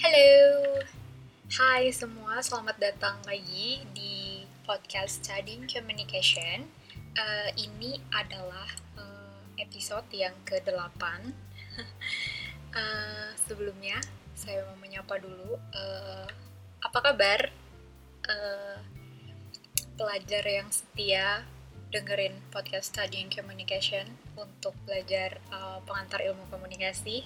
Halo, hai semua, selamat datang lagi di podcast Studying Communication. Uh, ini adalah uh, episode yang ke-8. uh, sebelumnya, saya mau menyapa dulu. Uh, apa kabar? Uh, pelajar yang setia dengerin podcast Studying Communication untuk belajar uh, pengantar ilmu komunikasi.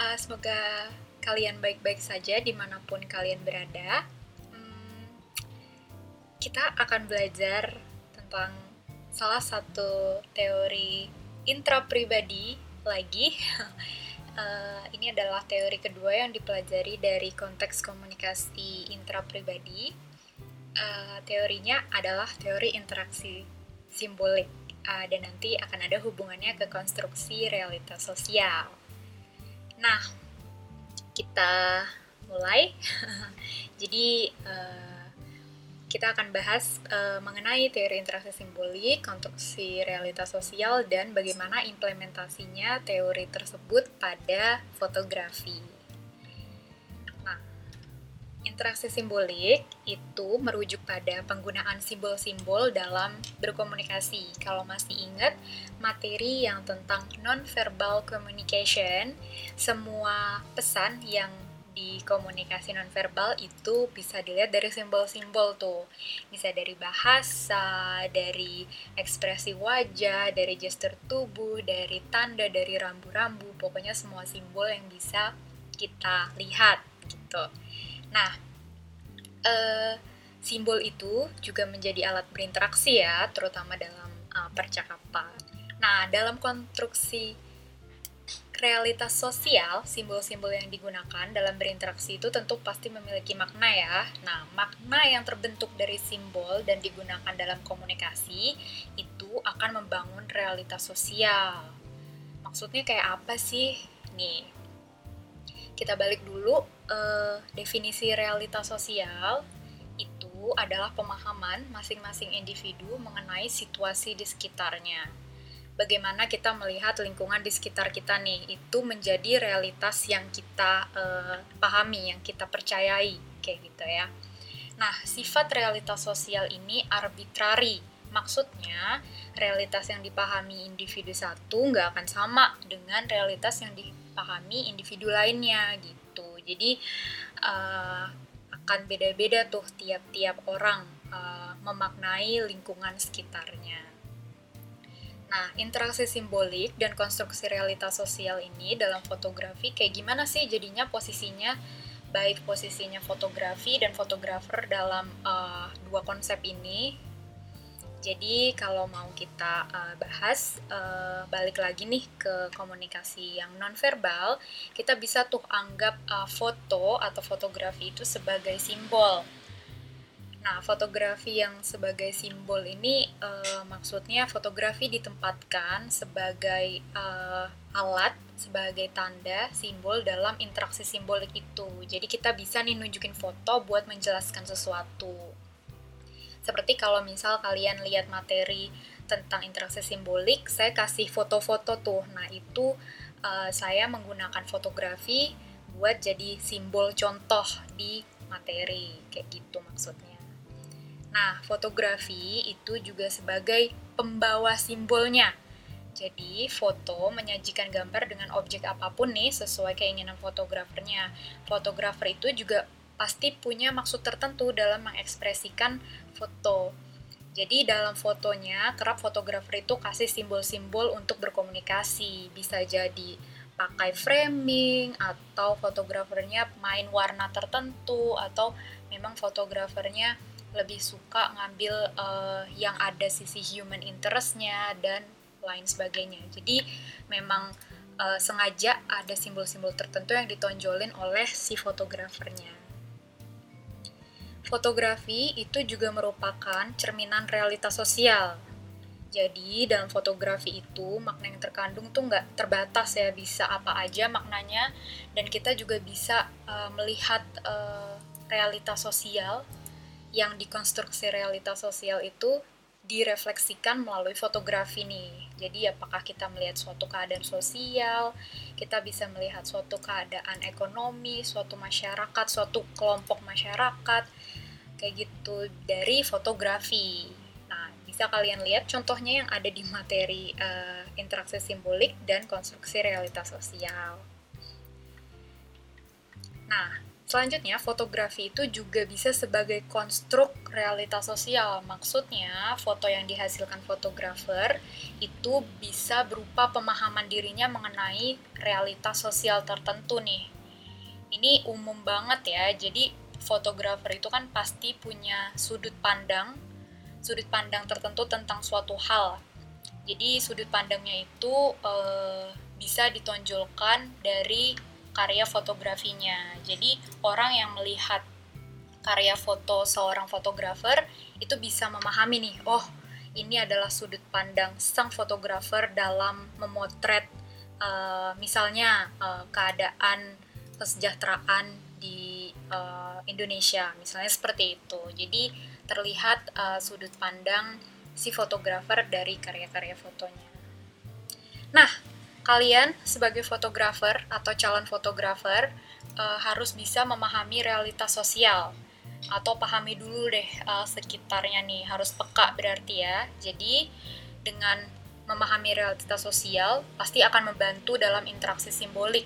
uh, semoga kalian baik-baik saja di mana pun kalian berada. Hmm, kita akan belajar tentang salah satu teori intra pribadi lagi. uh, ini adalah teori kedua yang dipelajari dari konteks komunikasi intra pribadi. Uh, teorinya adalah teori interaksi simbolik uh, dan nanti akan ada hubungannya ke konstruksi realitas sosial. Nah, kita mulai. Jadi uh, kita akan bahas uh, mengenai teori interaksi simbolik, konstruksi realitas sosial, dan bagaimana implementasinya teori tersebut pada fotografi. Nah, interaksi simbolik itu merujuk pada penggunaan simbol-simbol dalam berkomunikasi. Kalau masih ingat materi yang tentang non-verbal communication, semua pesan yang di komunikasi nonverbal itu bisa dilihat dari simbol-simbol tuh. Bisa dari bahasa, dari ekspresi wajah, dari gestur tubuh, dari tanda, dari rambu-rambu, pokoknya semua simbol yang bisa kita lihat gitu. Nah, eh, simbol itu juga menjadi alat berinteraksi ya, terutama dalam uh, percakapan. Nah, dalam konstruksi realitas sosial, simbol-simbol yang digunakan dalam berinteraksi itu tentu pasti memiliki makna ya. Nah, makna yang terbentuk dari simbol dan digunakan dalam komunikasi itu akan membangun realitas sosial. Maksudnya kayak apa sih? Nih, kita balik dulu eh, definisi realitas sosial itu adalah pemahaman masing-masing individu mengenai situasi di sekitarnya bagaimana kita melihat lingkungan di sekitar kita nih itu menjadi realitas yang kita uh, pahami, yang kita percayai kayak gitu ya. Nah, sifat realitas sosial ini arbitrari. Maksudnya, realitas yang dipahami individu satu nggak akan sama dengan realitas yang dipahami individu lainnya gitu. Jadi, uh, akan beda-beda tuh tiap-tiap orang uh, memaknai lingkungan sekitarnya. Nah, interaksi simbolik dan konstruksi realitas sosial ini dalam fotografi kayak gimana sih jadinya posisinya baik posisinya fotografi dan fotografer dalam uh, dua konsep ini. Jadi kalau mau kita uh, bahas uh, balik lagi nih ke komunikasi yang nonverbal, kita bisa tuh anggap uh, foto atau fotografi itu sebagai simbol Nah, fotografi yang sebagai simbol ini uh, maksudnya fotografi ditempatkan sebagai uh, alat, sebagai tanda, simbol dalam interaksi simbolik itu. Jadi kita bisa nih nunjukin foto buat menjelaskan sesuatu. Seperti kalau misal kalian lihat materi tentang interaksi simbolik, saya kasih foto-foto tuh. Nah, itu uh, saya menggunakan fotografi buat jadi simbol contoh di materi, kayak gitu maksudnya. Nah, fotografi itu juga sebagai pembawa simbolnya. Jadi, foto menyajikan gambar dengan objek apa pun nih sesuai keinginan fotografernya. Fotografer itu juga pasti punya maksud tertentu dalam mengekspresikan foto. Jadi dalam fotonya, kerap fotografer itu kasih simbol-simbol untuk berkomunikasi. Bisa jadi pakai framing, atau fotografernya main warna tertentu, atau memang fotografernya lebih suka ngambil uh, yang ada sisi human interestnya dan lain sebagainya. Jadi memang uh, sengaja ada simbol-simbol tertentu yang ditonjolin oleh si fotografernya. Fotografi itu juga merupakan cerminan realitas sosial. Jadi dalam fotografi itu makna yang terkandung tuh nggak terbatas ya bisa apa aja maknanya dan kita juga bisa uh, melihat uh, realitas sosial yang dikonstruksi realitas sosial itu direfleksikan melalui fotografi nih. Jadi apakah kita melihat suatu keadaan sosial, kita bisa melihat suatu keadaan ekonomi, suatu masyarakat, suatu kelompok masyarakat, kayak gitu dari fotografi. Nah, bisa kalian lihat contohnya yang ada di materi uh, interaksi simbolik dan konstruksi realitas sosial. Nah, Selanjutnya, fotografi itu juga bisa sebagai konstruk realitas sosial. Maksudnya, foto yang dihasilkan fotografer itu bisa berupa pemahaman dirinya mengenai realitas sosial tertentu nih. Ini umum banget ya. Jadi, fotografer itu kan pasti punya sudut pandang, sudut pandang tertentu tentang suatu hal. Jadi, sudut pandangnya itu e, bisa ditonjolkan dari karya fotografinya. Jadi orang yang melihat karya foto seorang fotografer itu bisa memahami nih, oh ini adalah sudut pandang sang fotografer dalam memotret uh, misalnya uh, keadaan kesejahteraan di uh, Indonesia, misalnya seperti itu. Jadi terlihat uh, sudut pandang si fotografer dari karya-karya fotonya. Nah, kalian sebagai fotografer atau calon fotografer uh, harus bisa memahami realitas sosial atau pahami dulu deh uh, sekitarnya nih harus peka berarti ya jadi dengan memahami realitas sosial pasti akan membantu dalam interaksi simbolik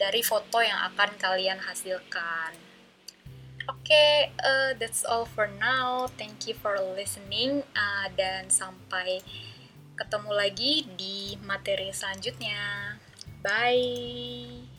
dari foto yang akan kalian hasilkan oke okay, uh, that's all for now thank you for listening uh, dan sampai ketemu lagi di materi selanjutnya. Bye.